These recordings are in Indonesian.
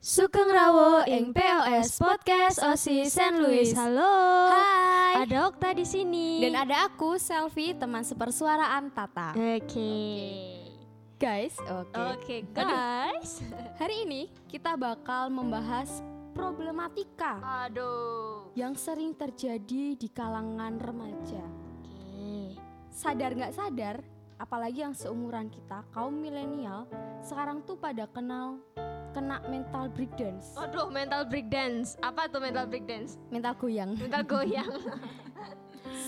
Sugeng Rawo ing POS Podcast OSI St. Louis. Halo. Hai. Ada Okta di sini. Dan ada aku Selfie, teman sepersuaraan Tata. Oke. Guys, oke. Oke, guys. Hari ini kita bakal membahas problematika Aduh. yang sering terjadi di kalangan remaja. Oke. Sadar nggak sadar, apalagi yang seumuran kita, kaum milenial, sekarang tuh pada kenal kena mental breakdance, Aduh, mental breakdance. Apa tuh mental breakdance? mental goyang. Mental goyang.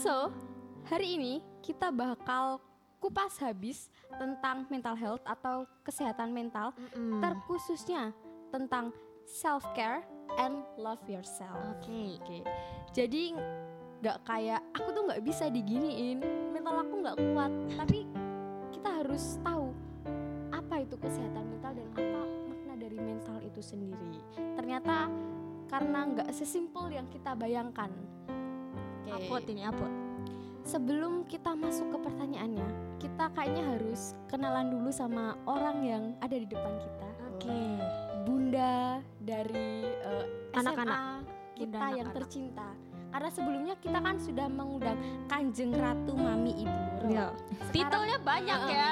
So, hari ini kita bakal kupas habis tentang mental health atau kesehatan mental, Mm-mm. terkhususnya tentang self care and love yourself. Oke. Oke, jadi nggak kayak aku tuh nggak bisa diginiin, mental aku nggak kuat, tapi kita harus tahu apa itu kesehatan mental dan apa makna dari mental itu sendiri. Ternyata karena nggak sesimpel yang kita bayangkan. Oke. Apot ini, apot. Sebelum kita masuk ke pertanyaannya, kita kayaknya harus kenalan dulu sama orang yang ada di depan kita. Oke. Bunda dari eh, Anak-anak. SMA kita Bunda yang anak-anak. tercinta. Karena sebelumnya kita kan sudah mengundang Kanjeng Ratu Mami Ibu. Iya. Sekarang, Titelnya banyak Heeh. ya.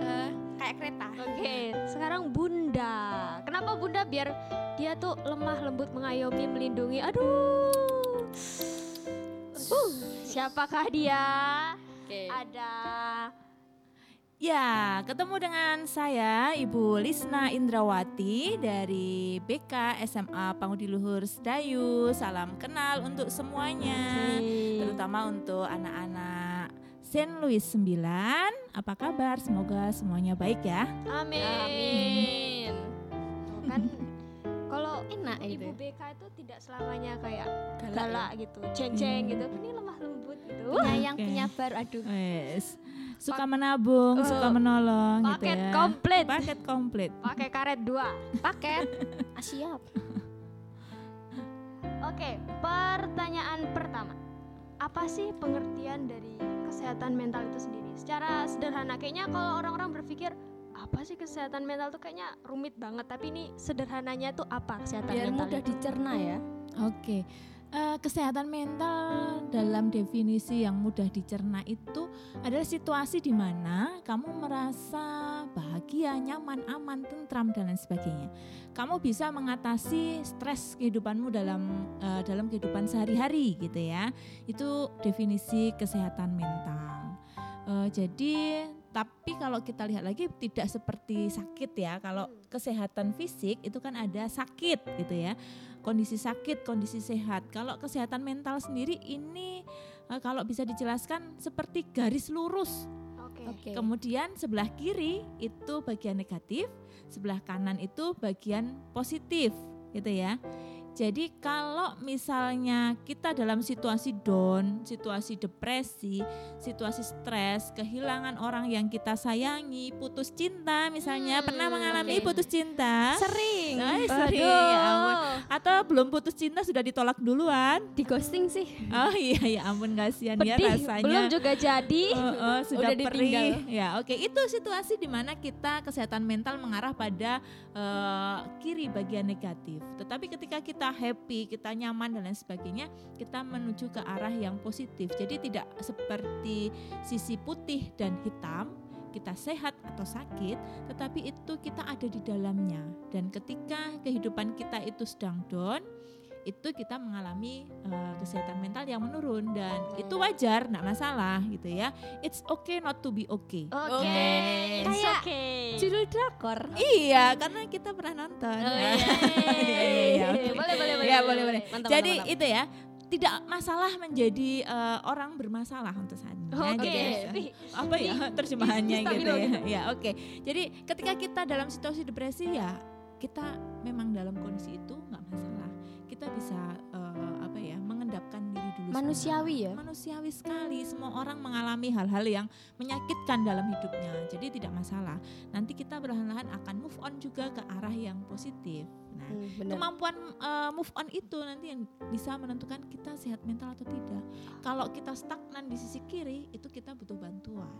eh, kayak kereta. Oke, sekarang Bunda. Kenapa Bunda biar dia tuh lemah lembut mengayomi melindungi. Aduh. Uh, siapakah dia? Oke. Ada Ya, ketemu dengan saya Ibu Lisna Indrawati dari BK SMA Pangudi Luhur Sedayu. Salam kenal untuk semuanya, terutama untuk anak-anak Saint Louis 9. Apa kabar? Semoga semuanya baik ya. Amin. Amin. Tuh kan kalau Enak itu. ibu BK itu tidak selamanya kayak Galak galak gitu, ceng-ceng Hmm. gitu. Ini lemah lembut gitu. Penyayang Oke. penyabar. Aduh. Wes. Suka menabung, Eh, suka menolong gitu Paket ya. komplit. Paket komplit. Pakai karet dua. Paket. Ah, siap. Oke, pertanyaan pertama. Apa sih pengertian dari kesehatan mental itu sendiri? Secara sederhana, kayaknya kalau orang-orang berpikir apa sih kesehatan mental tuh kayaknya rumit banget. Tapi ini sederhananya tuh apa kesehatan Biar mental? mudah itu? dicerna ya. Oke, Eh, kesehatan mental dalam definisi yang mudah dicerna itu adalah situasi di mana kamu merasa bahagia, nyaman, aman, tentram dan lain sebagainya. Kamu bisa mengatasi stres kehidupanmu dalam eh, dalam kehidupan sehari-hari gitu ya. Itu definisi kesehatan mental. Eh, jadi tapi kalau kita lihat lagi tidak seperti sakit ya. Kalau kesehatan fisik itu kan ada sakit gitu ya kondisi sakit, kondisi sehat. Kalau kesehatan mental sendiri ini eh, kalau bisa dijelaskan seperti garis lurus. Oke. Oke. Kemudian sebelah kiri itu bagian negatif, sebelah kanan itu bagian positif, gitu ya. Jadi kalau misalnya kita dalam situasi down, situasi depresi, situasi stres, kehilangan orang yang kita sayangi, putus cinta misalnya, Hmm, pernah mengalami oke. putus cinta? Sering. Ay, Aduh. sering, ya ampun. Atau belum putus cinta sudah ditolak duluan? Di ghosting sih. Oh iya ya ampun kasihan ya rasanya. belum juga jadi. Oh, oh, sudah Udah ditinggal. perih. Ya, oke. Itu situasi di mana kita kesehatan mental mengarah pada eh, kiri bagian negatif. Tetapi ketika kita happy, kita nyaman dan lain sebagainya, kita menuju ke arah yang positif. Jadi tidak seperti sisi putih dan hitam, kita sehat atau sakit, tetapi itu kita ada di dalamnya. Dan ketika kehidupan kita itu sedang down, itu kita mengalami eh, kesehatan mental yang menurun dan itu wajar, nggak masalah gitu ya. It's okay not to be okay. Oke. Oke. It's Kayak okay. Judul drakor. Iya, karena kita pernah nonton. Oh, iya. Iya, iya, iya, oke. Boleh, boleh, boleh. Ya, boleh, boleh. Mantap, Jadi mantap, mantap. itu ya, tidak masalah menjadi eh, orang bermasalah untuk saat ini. ya, Oke. gitu ya. Apa ya terjemahannya gitu ya. gitu. Ya, oke. Jadi ketika kita dalam situasi depresi ya kita memang dalam kondisi itu. Kita bisa eh, apa ya mengendapkan diri dulu. Manusiawi ya? Manusiawi sekali. Semua orang mengalami hal-hal yang menyakitkan dalam hidupnya. Jadi tidak masalah. Nanti kita perlahan-lahan akan move on juga ke arah yang positif. Nah, Hmm, kemampuan eh, move on itu nanti yang bisa menentukan kita sehat mental atau tidak. Kalau kita stagnan di sisi kiri, itu kita butuh bantuan.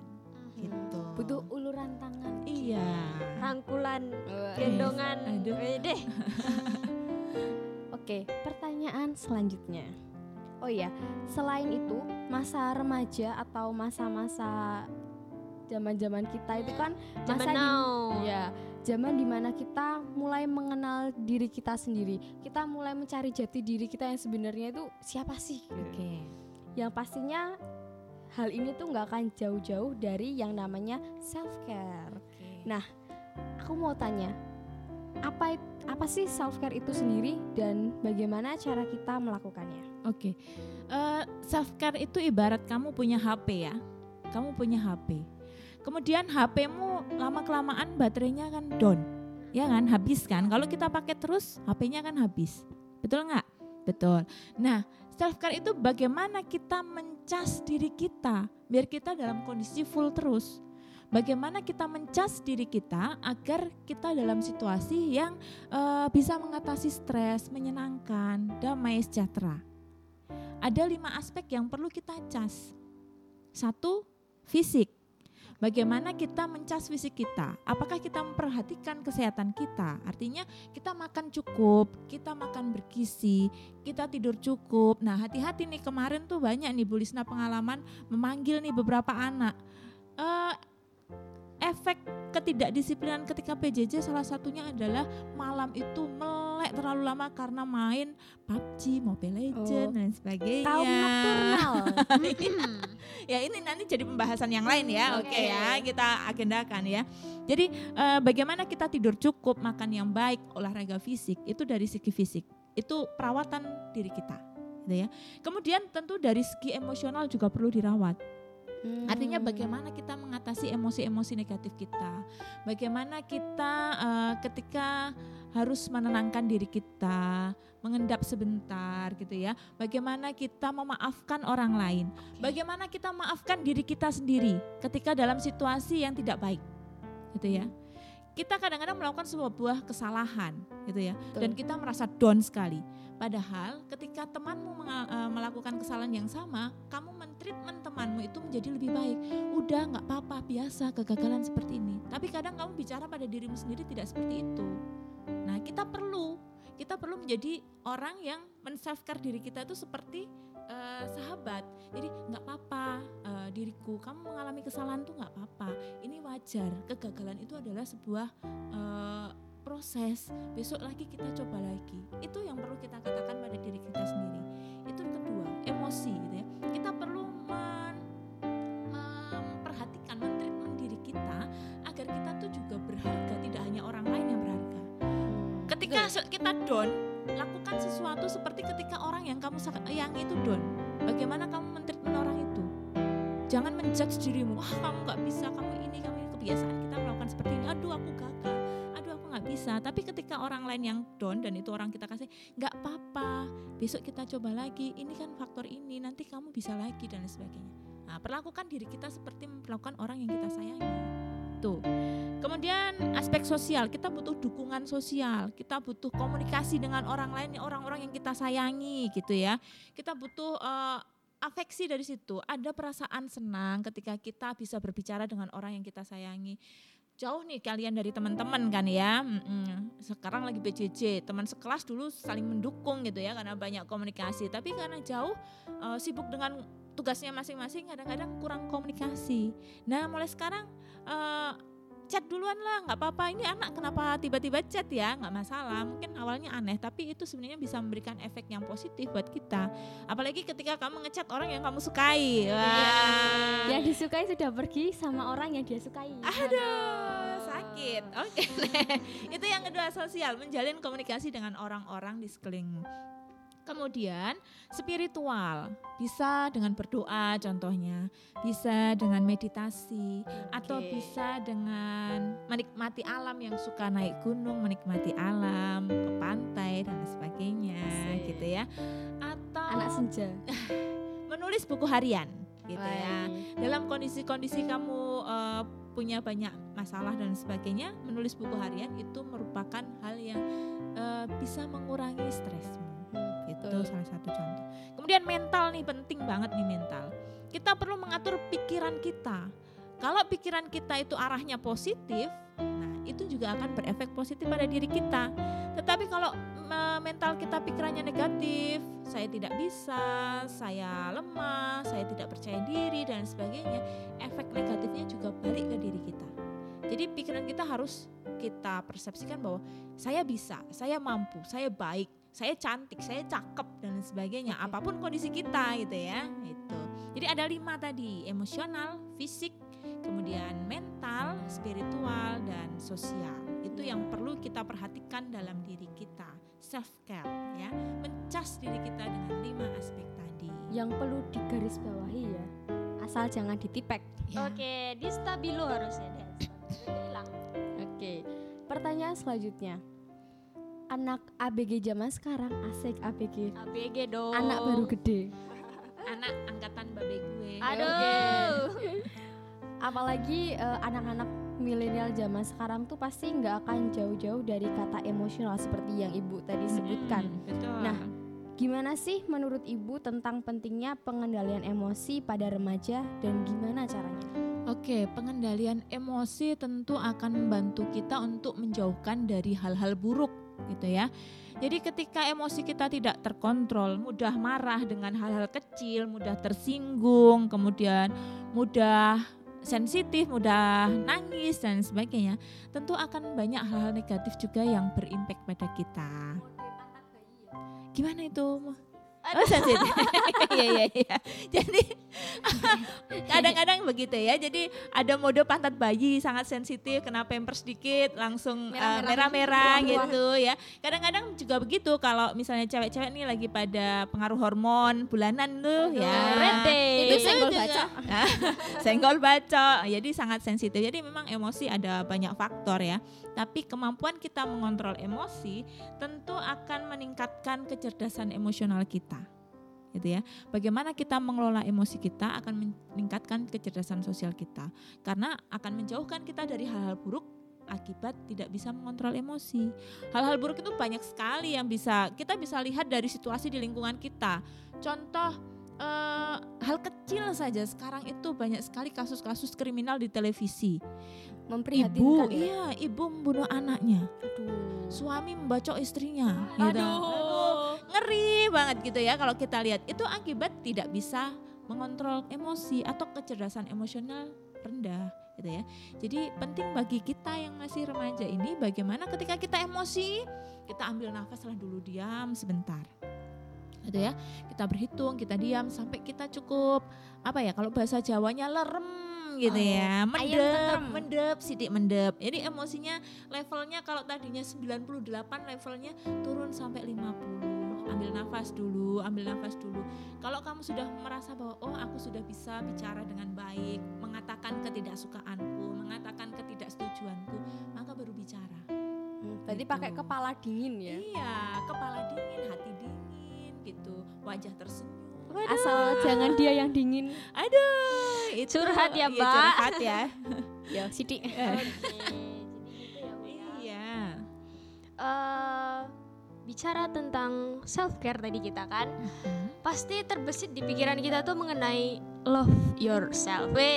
gitu. Butuh uluran tangan. Iya. Rangkulan, Wah. gendongan. Aduh. Deh. Oke, pertanyaan selanjutnya. Oh iya, selain itu masa remaja atau masa-masa zaman-zaman kita itu kan Zaman masa di- now. Iya, zaman di mana kita mulai mengenal diri kita sendiri. Kita mulai mencari jati diri kita yang sebenarnya itu siapa sih? Oke. Yang pastinya hal ini tuh nggak akan jauh-jauh dari yang namanya self care. Nah, aku mau tanya, apa apa sih self care itu sendiri dan bagaimana cara kita melakukannya? Oke, self care itu ibarat kamu punya HP ya, kamu punya HP. Kemudian HP-mu lama kelamaan baterainya kan down, ya kan, habis kan. Kalau kita pakai terus, HP-nya kan habis, betul nggak? Betul. Nah, self care itu bagaimana kita mencas diri kita biar kita dalam kondisi full terus. Bagaimana kita mencas diri kita agar kita dalam situasi yang eh, bisa mengatasi stres, menyenangkan, damai, sejahtera ada lima aspek yang perlu kita cas. Satu, fisik. Bagaimana kita mencas fisik kita? Apakah kita memperhatikan kesehatan kita? Artinya kita makan cukup, kita makan bergizi, kita tidur cukup. Nah hati-hati nih kemarin tuh banyak nih Bu Lisna pengalaman memanggil nih beberapa anak. Eh, efek ketidakdisiplinan ketika PJJ salah satunya adalah malam itu melek terlalu lama karena main PUBG, Mobile Legends Oh. dan sebagainya. Kaum nocturnal. ya ini nanti jadi pembahasan yang lain ya. Oke oke. ya, kita agendakan ya. Jadi eh, bagaimana kita tidur cukup, makan yang baik, olahraga fisik itu dari segi fisik. Itu perawatan diri kita, gitu ya. Kemudian tentu dari segi emosional juga perlu dirawat. Artinya Hmm. bagaimana kita mengatasi emosi-emosi negatif kita. Bagaimana kita eh, ketika harus menenangkan diri kita, mengendap sebentar gitu ya. Bagaimana kita memaafkan orang lain. Bagaimana kita maafkan diri kita sendiri ketika dalam situasi yang tidak baik. Gitu ya. Kita kadang-kadang melakukan sebuah kesalahan gitu ya dan kita merasa down sekali. Padahal ketika temanmu eh, melakukan kesalahan yang sama, kamu mentreatment temanmu itu menjadi lebih baik. Udah nggak apa-apa, biasa kegagalan seperti ini. Tapi kadang kamu bicara pada dirimu sendiri tidak seperti itu. Nah kita perlu, kita perlu menjadi orang yang men-self-care diri kita itu seperti eh, sahabat. Jadi nggak apa-apa eh, diriku, kamu mengalami kesalahan tuh nggak apa-apa. Ini wajar. Kegagalan itu adalah sebuah eh, proses. Besok lagi kita coba lagi. Itu yang perlu kita katakan pada diri kita sendiri. Itu kedua, emosi gitu ya. Kita perlu Ketika se- kita down, lakukan sesuatu seperti ketika orang yang kamu sayangi itu down. Bagaimana kamu mentreatment orang itu? Jangan menjudge dirimu, wah kamu nggak bisa, kamu ini, kamu ini kebiasaan kita melakukan seperti ini. Aduh aku gagal, aduh aku nggak bisa. Tapi ketika orang lain yang down dan itu orang kita kasih, nggak apa-apa. Besok kita coba lagi. Ini kan faktor ini, nanti kamu bisa lagi dan sebagainya. Nah, perlakukan diri kita seperti memperlakukan orang yang kita sayangi. Tuh. Kemudian aspek sosial, kita butuh dukungan sosial, kita butuh komunikasi dengan orang lain, orang-orang yang kita sayangi gitu ya. Kita butuh eh, afeksi dari situ. Ada perasaan senang ketika kita bisa berbicara dengan orang yang kita sayangi. Jauh nih kalian dari teman-teman kan ya. Sekarang lagi BJJ, teman sekelas dulu saling mendukung gitu ya karena banyak komunikasi. Tapi karena jauh eh, sibuk dengan tugasnya masing-masing kadang-kadang kurang komunikasi. Nah, mulai sekarang eh, chat duluan lah, nggak apa-apa. Ini anak kenapa tiba-tiba chat ya? Nggak masalah. Mungkin awalnya aneh, tapi itu sebenarnya bisa memberikan efek yang positif buat kita. Apalagi ketika kamu ngechat orang yang kamu sukai. Wah. Yang disukai sudah pergi sama orang yang dia sukai. Aduh, sakit. Oke, itu yang kedua sosial, menjalin komunikasi dengan orang-orang di sekelilingmu. Kemudian spiritual, bisa dengan berdoa contohnya, bisa dengan meditasi, atau Oke. bisa dengan menikmati alam yang suka naik gunung, menikmati alam, ke pantai dan sebagainya Asik. gitu ya. Atau Anak senja. menulis buku harian gitu ya ini. dalam kondisi-kondisi kamu eh, punya banyak masalah dan sebagainya, menulis buku harian itu merupakan hal yang eh, bisa mengurangi stresmu. Itu betul. salah satu contoh. Kemudian mental nih penting banget nih mental. Kita perlu mengatur pikiran kita. Kalau pikiran kita itu arahnya positif, nah itu juga akan berefek positif pada diri kita. Tetapi kalau me- mental kita pikirannya negatif, saya tidak bisa, saya lemah, saya tidak percaya diri dan sebagainya, efek negatifnya juga balik ke diri kita. Jadi pikiran kita harus kita persepsikan bahwa saya bisa, saya mampu, saya baik, saya cantik, saya cakep dan sebagainya. Apa pun kondisi kita gitu ya. Itu. Jadi ada lima tadi, emosional, fisik, kemudian mental, spiritual dan sosial. Itu yang perlu kita perhatikan dalam diri kita. Self care ya, mencas diri kita dengan lima aspek tadi. Yang perlu digarisbawahi ya. Asal jangan ditipek. Ya. Oke, di stabilo harusnya deh. Hilang. Oke. Pertanyaan selanjutnya. Anak ABG zaman sekarang asik ABG. ABG dong. Anak baru gede. Anak angkatan babe gue. Aduh. Apalagi eh, anak-anak milenial zaman sekarang tuh pasti nggak akan jauh-jauh dari kata emosional seperti yang ibu tadi sebutkan. Mm, betul. Nah, Gimana sih menurut ibu tentang pentingnya pengendalian emosi pada remaja dan gimana caranya? Oke, pengendalian emosi tentu akan membantu kita untuk menjauhkan dari hal-hal buruk gitu ya. Jadi ketika emosi kita tidak terkontrol, mudah marah dengan hal-hal kecil, mudah tersinggung, kemudian mudah sensitif, mudah nangis dan sebagainya, tentu akan banyak hal-hal negatif juga yang berimpact pada kita. Gimana itu? Oh sensitif. Iya iya iya. Jadi kadang-kadang begitu ya. Jadi ada mode pantat bayi sangat sensitif, kena pampers sedikit langsung eh, Merah-merah. Keluar-keluar. gitu ya. Kadang-kadang juga begitu kalau misalnya cewek-cewek nih lagi pada pengaruh hormon bulanan tuh ya. Day. Itu senggol baca. Senggol bacok. Jadi sangat sensitif. Jadi memang emosi ada banyak faktor ya. Tapi kemampuan kita mengontrol emosi tentu akan meningkatkan kecerdasan emosional kita. Gitu ya. Bagaimana kita mengelola emosi kita akan meningkatkan kecerdasan sosial kita. Karena akan menjauhkan kita dari hal-hal buruk akibat tidak bisa mengontrol emosi. Hal-hal buruk itu banyak sekali yang bisa kita bisa lihat dari situasi di lingkungan kita. Contoh eh, hal kecil saja sekarang itu banyak sekali kasus-kasus kriminal di televisi. Memprihatinkan Ibu, ya. iya, ibu membunuh anaknya, Aduh. suami membacok istrinya. gitu. Aduh. ngeri banget gitu ya kalau kita lihat. Itu akibat tidak bisa mengontrol emosi atau kecerdasan emosional rendah gitu ya. Jadi penting bagi kita yang masih remaja ini bagaimana ketika kita emosi, kita ambil nafas lah dulu diam sebentar. Gitu ya. Kita berhitung, kita diam sampai kita cukup apa ya kalau bahasa Jawanya lerem gitu Oh, ya. Mendep, mendep, sidik mendep. Jadi emosinya levelnya kalau tadinya 98 levelnya turun sampai 50 ambil nafas dulu, ambil nafas dulu. Kalau kamu sudah merasa bahwa oh aku sudah bisa bicara dengan baik, mengatakan ketidaksukaanku, mengatakan ketidaksetujuanku, maka baru bicara. Hmm, Berarti Gitu. pakai kepala dingin ya. Iya, kepala dingin, hati gitu, wajah tersenyum. Asal jangan dia yang dingin. Aduh, itu Curhat ya, iya, Mbak. Curhat ya. Ya, Siti. Oke, jadi gitu ya, Bu, ya. iya. Eh, bicara tentang self care tadi kita kan, pasti terbesit di pikiran kita tuh mengenai love yourself. Oke.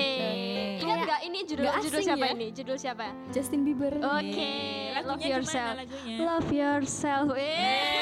ingat nggak ini judul nggak judul siapa ya. ini? Judul siapa? Justin Bieber. Oke, Yeay. love yourself. gimana lagunya? Love yourself. Cek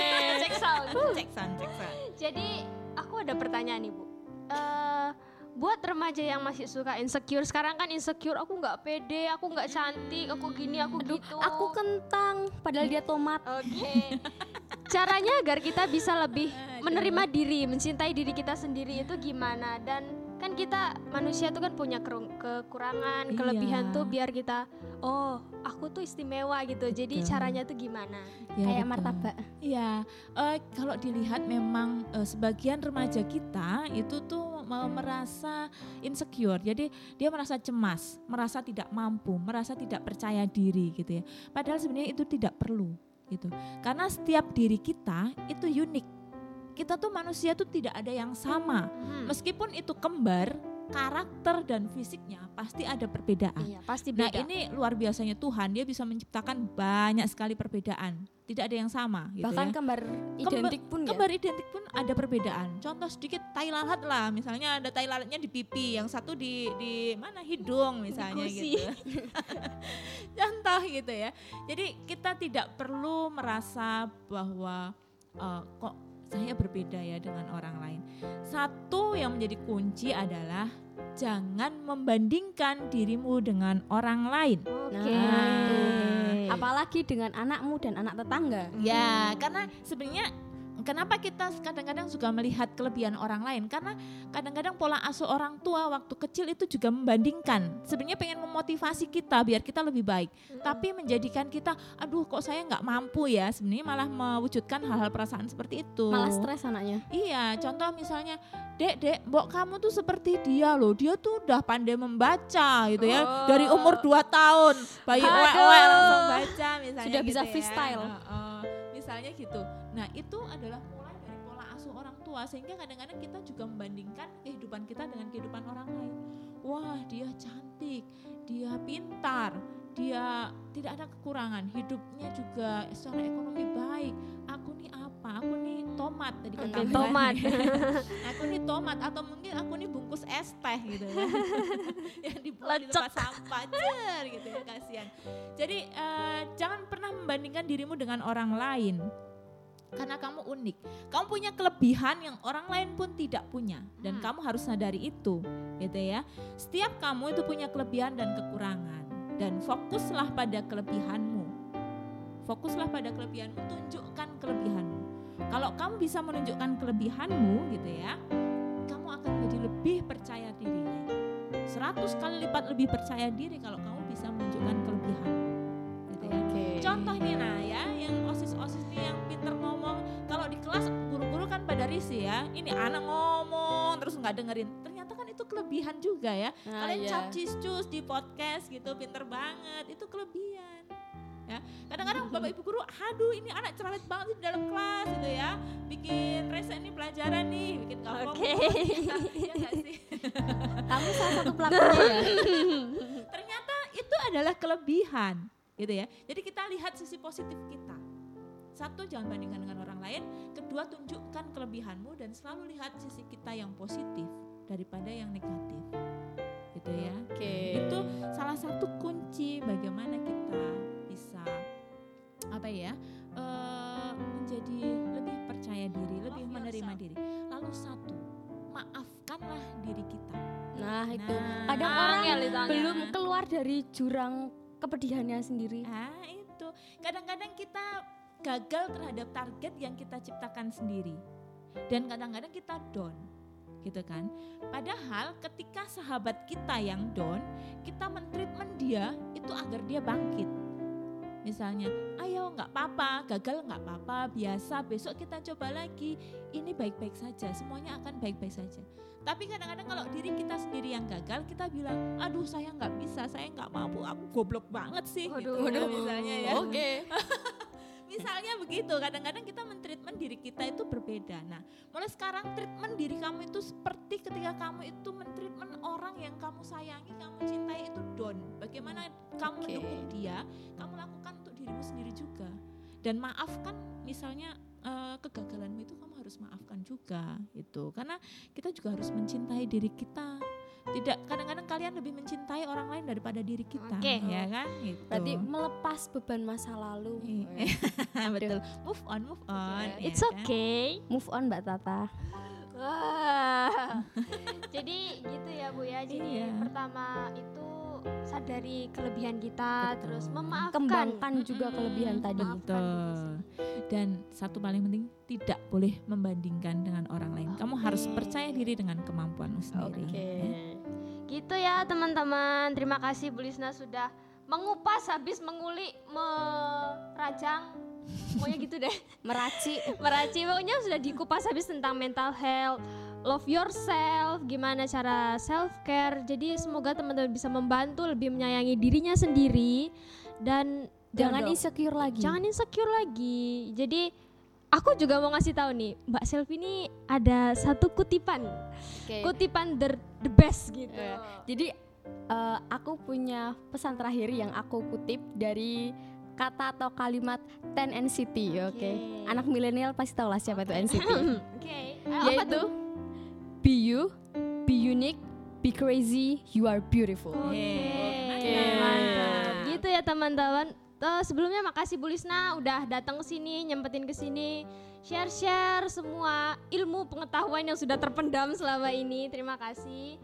sound. Cek sound, cek sound. Jadi aku ada pertanyaan nih bu. Eh, buat remaja yang masih suka insecure sekarang kan insecure aku nggak pede, aku nggak cantik, aku gini, aku Aduh, gitu. aku kentang padahal dia tomat. Oke. Caranya agar kita bisa lebih menerima diri, mencintai diri kita sendiri itu gimana? Dan kan kita manusia tuh kan punya kekurangan, Iya. kelebihan tuh biar kita oh, aku tuh istimewa gitu. Jadi Betul. caranya tuh gimana? Ya, Kayak betul. martabak. Iya, eh, kalau dilihat memang eh, sebagian remaja kita itu tuh mau merasa insecure. Jadi dia merasa cemas, merasa tidak mampu, merasa tidak percaya diri gitu ya. Padahal sebenarnya itu tidak perlu gitu. Karena setiap diri kita itu unik. Kita tuh manusia tuh tidak ada yang sama. Hmm. Meskipun itu kembar, karakter dan fisiknya pasti ada perbedaan. Iya, pasti Nah beda. ini luar biasanya Tuhan dia bisa menciptakan banyak sekali perbedaan. Tidak ada yang sama gitu Bahkan ya. kembar identik pun ya. Kembar identik pun ada perbedaan. Contoh sedikit tai lalat lah, misalnya ada tai lalatnya di pipi, yang satu di di mana hidung misalnya gitu. Contoh gitu ya. Jadi kita tidak perlu merasa bahwa eh, kok saya berbeda ya dengan orang lain. Satu yang menjadi kunci adalah jangan membandingkan dirimu dengan orang lain. Oke. Nah, itu. Nah. Apalagi dengan anakmu dan anak tetangga. Ya, karena sebenarnya kenapa kita kadang-kadang suka melihat kelebihan orang lain? Karena kadang-kadang pola asuh orang tua waktu kecil itu juga membandingkan. Sebenarnya pengen memotivasi kita biar kita lebih baik, tapi menjadikan kita, aduh kok saya nggak mampu ya. Sebenarnya malah mewujudkan hal-hal perasaan seperti itu. Malah stres anaknya. Iya, contoh misalnya, dek, dek, mbok kamu tuh seperti dia loh, dia tuh udah pandai membaca gitu ya, Oh. dari umur 2 tahun, bayi oek-oek langsung baca misalnya Sudah bisa gitu ya. freestyle. Heeh, misalnya gitu. Nah itu adalah mulai dari pola asuh orang tua, sehingga kadang-kadang kita juga membandingkan kehidupan kita dengan kehidupan orang lain. Wah dia cantik, dia pintar, dia tidak ada kekurangan, hidupnya juga secara ekonomi baik. Tomat tadi kata Mbak. tomat. aku nih tomat atau mungkin aku nih bungkus es teh gitu ya. yang dibuang di tempat sampah cer gitu ya kasihan. Jadi eh, jangan pernah membandingkan dirimu dengan orang lain. Karena kamu unik. Kamu punya kelebihan yang orang lain pun tidak punya dan Hmm. kamu harus sadari itu, gitu ya. Setiap kamu itu punya kelebihan dan kekurangan dan fokuslah pada kelebihanmu. Fokuslah pada kelebihanmu, tunjukkan kelebihanmu. Kalau kamu bisa menunjukkan kelebihanmu gitu ya, kamu akan menjadi lebih percaya diri. 100 kali lipat lebih percaya diri kalau kamu bisa menunjukkan kelebihan. Gitu ya. Oke. Contoh nih nah ya, yang osis-osis nih yang pinter ngomong, kalau di kelas guru-guru kan pada risih ya, ini anak ngomong terus nggak dengerin. Ternyata kan itu kelebihan juga ya. Nah, Kalian capcis cus di podcast gitu, pinter banget, itu kelebihan. Ya, kadang-kadang bapak ibu guru, aduh ini anak cerewet banget di dalam kelas gitu ya, bikin rese nih pelajaran nih, bikin kamu Oke. ya sih? Kamu salah satu pelakunya ya. ternyata itu adalah kelebihan gitu ya jadi kita lihat sisi positif kita satu jangan bandingkan dengan orang lain kedua tunjukkan kelebihanmu dan selalu lihat sisi kita yang positif daripada yang negatif gitu ya Oke. itu salah satu kunci bagaimana kita bisa apa ya eh, menjadi lebih percaya diri lebih menerima diri. Lalu satu maafkanlah diri kita. Nah, itu. Nah, Kadang orang itu, angel. belum keluar dari jurang kepedihannya sendiri. Ah itu. Kadang-kadang kita gagal terhadap target yang kita ciptakan sendiri. Dan kadang-kadang kita down gitu kan. Padahal ketika sahabat kita yang down kita mentreatment dia itu agar dia bangkit misalnya ayo nggak apa-apa gagal nggak apa-apa biasa besok kita coba lagi ini baik-baik saja semuanya akan baik-baik saja tapi kadang-kadang kalau diri kita sendiri yang gagal kita bilang aduh saya nggak bisa saya nggak mampu aku goblok banget sih gitu Waduh. kan, misalnya ya Oke. misalnya begitu kadang-kadang kita mentreatment diri kita itu berbeda. Nah mulai sekarang treatment diri kamu itu seperti ketika kamu itu mentreatment orang yang kamu sayangi kamu cintai itu down. Bagaimana kamu Oke. mendukung dia kamu lakukan untuk dirimu sendiri juga. Dan maafkan misalnya eh, kegagalanmu itu kamu harus maafkan juga itu karena kita juga harus mencintai diri kita tidak kadang-kadang kalian lebih mencintai orang lain daripada diri kita Oke. ya kan gitu. Berarti melepas beban masa lalu. Iya. betul move on move on ya It's kan? okay. Move on Mbak Tata. Wah. Jadi gitu ya Bu ya. Jadi Iya. pertama itu sadari kelebihan kita, Betul. terus memaafkan. Kembangkan juga kelebihan tadi. Maafkan diri Betul. Dan satu paling penting tidak boleh membandingkan dengan orang lain. Kamu harus percaya diri dengan kemampuanmu sendiri. Oke. ya. Gitu ya teman-teman. Terima kasih Bu Lisna sudah mengupas habis mengulik, merajang. Pokoknya gitu deh. Meraci. Meraci pokoknya sudah dikupas habis tentang mental health, love yourself, gimana cara self care. Jadi semoga teman-teman bisa membantu lebih menyayangi dirinya sendiri dan Jangan dong, insecure lagi. jangan insecure lagi. Jadi aku juga mau ngasih tahu nih, Mbak Selvi ini ada satu kutipan, Oke. kutipan the, the best gitu. Eh, Jadi eh, aku punya pesan terakhir yang aku kutip dari kata atau kalimat 10 NCT, oke. Oke. Anak milenial pasti tahu lah siapa itu NCT. Oke, apa Yaitu tuh? Be you, be unique, be crazy, you are beautiful. Oke, Oke. mantap. Gitu ya teman-teman. Eh, sebelumnya makasih Bu Lisna udah datang ke sini, nyempetin ke sini, share-share semua ilmu pengetahuan yang sudah terpendam selama ini. Terima kasih.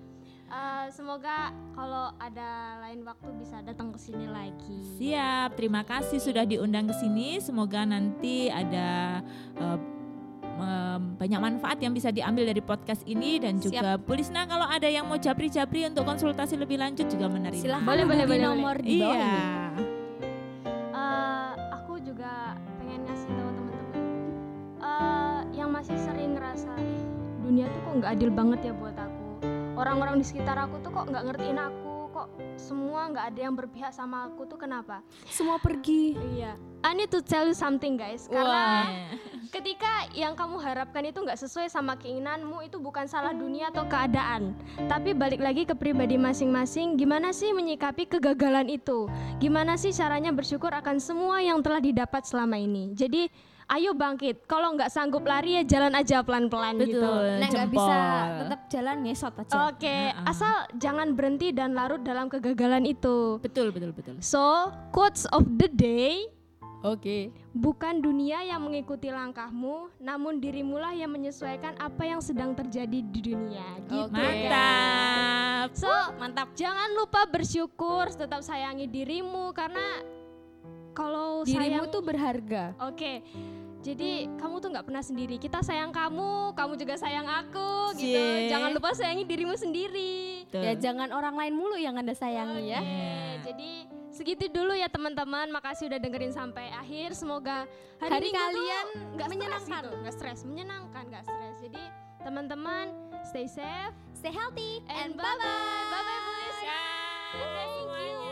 Eh, semoga kalau ada lain waktu bisa datang ke sini lagi. Siap, terima kasih sudah diundang ke sini. Semoga nanti ada eh, banyak manfaat yang bisa diambil dari podcast ini dan juga Bu Lisna kalau ada yang mau japri-japri untuk konsultasi lebih lanjut juga menerima. Silahkan Boleh, boleh, boleh, nomor di bawah Iya. ini. Eh, aku juga pengen ngasih tahu teman-teman. Eh, yang masih sering ngerasa "Ih, dunia tuh kok nggak adil banget ya buat aku. Orang-orang di sekitar aku tuh kok nggak ngertiin aku. Kok semua nggak ada yang berpihak sama aku tuh kenapa? Semua pergi. iya. I need to tell you something guys. Karena ketika yang kamu harapkan itu nggak sesuai sama keinginanmu itu bukan salah dunia atau keadaan tapi balik lagi ke pribadi masing-masing gimana sih menyikapi kegagalan itu gimana sih caranya bersyukur akan semua yang telah didapat selama ini jadi ayo bangkit kalau nggak sanggup lari ya jalan aja pelan-pelan gitu Betul. Nek nggak bisa tetap jalan ngesot aja. Oke, Ha-ha. asal jangan berhenti dan larut dalam kegagalan itu. Betul, betul, betul. So, quotes of the day Oke. Bukan dunia yang mengikuti langkahmu, namun dirimulah yang menyesuaikan apa yang sedang terjadi di dunia. Gitu. Oke. Mantap. So, mantap. Jangan lupa bersyukur, tetap sayangi dirimu karena kalau Dirimu sayang tuh berharga. Oke. Jadi kamu tuh nggak pernah sendiri. Kita sayang kamu, kamu juga sayang aku gitu. Cie. Jangan lupa sayangi dirimu sendiri. Betul. Ya jangan orang lain mulu yang anda sayangi ya. Oke, jadi segitu dulu ya teman-teman. Makasih udah dengerin sampai akhir. Semoga hari, Hari kalian nggak menyenangkan. menyenangkan, nggak stres, menyenangkan, nggak stres. Jadi teman-teman stay safe Stay healthy and bye bye, bye bye Lisna. Dadah Thank you.